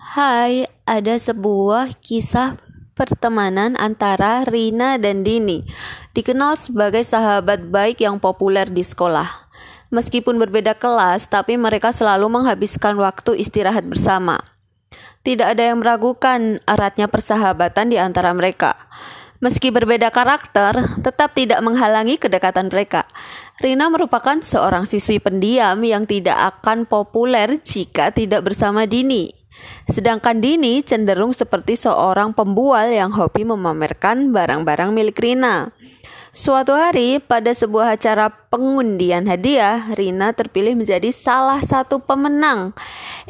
Hai, ada sebuah kisah pertemanan antara Rina dan Dini, dikenal sebagai sahabat baik yang populer di sekolah. Meskipun berbeda kelas, tapi mereka selalu menghabiskan waktu istirahat bersama. Tidak ada yang meragukan eratnya persahabatan di antara mereka. Meski berbeda karakter, tetap tidak menghalangi kedekatan mereka. Rina merupakan seorang siswi pendiam yang tidak akan populer jika tidak bersama Dini. Sedangkan Dini cenderung seperti seorang pembual yang hobi memamerkan barang-barang milik Rina. Suatu hari, pada sebuah acara pengundian hadiah, Rina terpilih menjadi salah satu pemenang.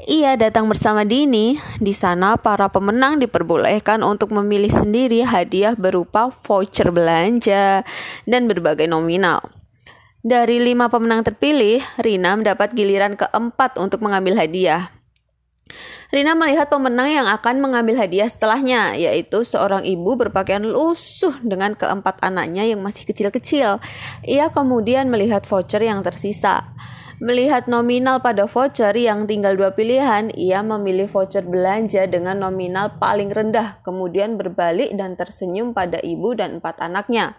Ia datang bersama Dini. Di sana, para pemenang diperbolehkan untuk memilih sendiri hadiah berupa voucher belanja dan berbagai nominal. Dari lima pemenang terpilih, Rina mendapat giliran keempat untuk mengambil hadiah. Rina melihat pemenang yang akan mengambil hadiah setelahnya, yaitu seorang ibu berpakaian lusuh dengan keempat anaknya yang masih kecil-kecil. Ia kemudian melihat voucher yang tersisa. Melihat nominal pada voucher yang tinggal dua pilihan, ia memilih voucher belanja dengan nominal paling rendah, kemudian berbalik dan tersenyum pada ibu dan empat anaknya.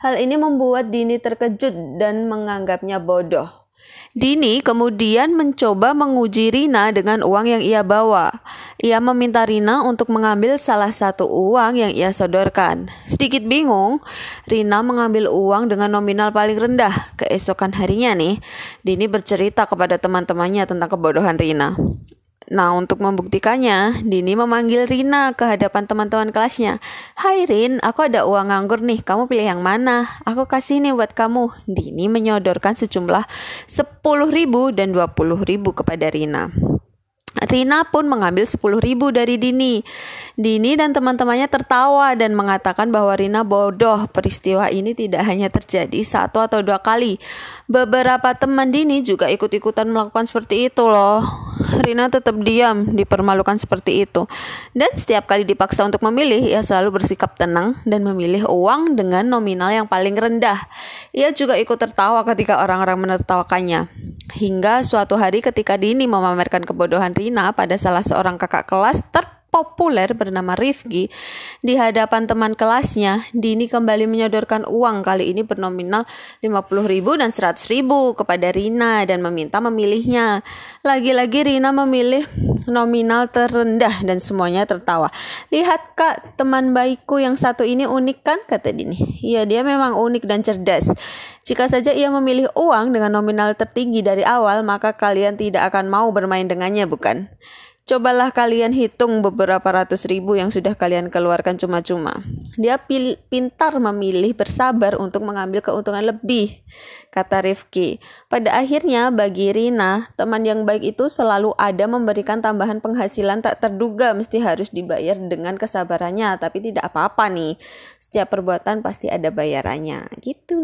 Hal ini membuat Dini terkejut dan menganggapnya bodoh. Dini kemudian mencoba menguji Rina dengan uang yang ia bawa. Ia meminta Rina untuk mengambil salah satu uang yang ia sodorkan. Sedikit bingung, Rina mengambil uang dengan nominal paling rendah. Keesokan harinya nih, Dini bercerita kepada teman-temannya tentang kebodohan Rina. Nah, untuk membuktikannya, Dini memanggil Rina ke hadapan teman-teman kelasnya. Hai Rin, aku ada uang nganggur nih, kamu pilih yang mana? Aku kasih nih buat kamu. Dini menyodorkan sejumlah 10 ribu dan 20 ribu kepada Rina. Rina pun mengambil 10 ribu dari Dini. Dini dan teman-temannya tertawa dan mengatakan bahwa Rina bodoh. Peristiwa ini tidak hanya terjadi satu atau dua kali. Beberapa teman Dini juga ikut-ikutan melakukan seperti itu loh. Rina tetap diam, dipermalukan seperti itu. Dan setiap kali dipaksa untuk memilih, ia selalu bersikap tenang dan memilih uang dengan nominal yang paling rendah. Ia juga ikut tertawa ketika orang-orang menertawakannya. Hingga suatu hari ketika Dini memamerkan kebodohan Rina pada salah seorang kakak kelas terpopuler bernama Rifki di hadapan teman kelasnya, Dini kembali menyodorkan uang kali ini bernominal 50.000 dan 100.000 kepada Rina dan meminta memilihnya. Lagi-lagi Rina memilih nominal terendah dan semuanya tertawa. Lihat kak, teman baikku yang satu ini unik kan? Kata Dini. Iya dia memang unik dan cerdas. Jika saja ia memilih uang dengan nominal tertinggi dari awal, maka kalian tidak akan mau bermain dengannya, bukan? Cobalah kalian hitung beberapa ratus ribu yang sudah kalian keluarkan cuma-cuma. Dia pintar memilih bersabar untuk mengambil keuntungan lebih, kata Rifki. Pada akhirnya bagi Rina, teman yang baik itu selalu ada memberikan tambahan penghasilan tak terduga mesti harus dibayar dengan kesabarannya, tapi tidak apa-apa nih. Setiap perbuatan pasti ada bayarannya, gitu.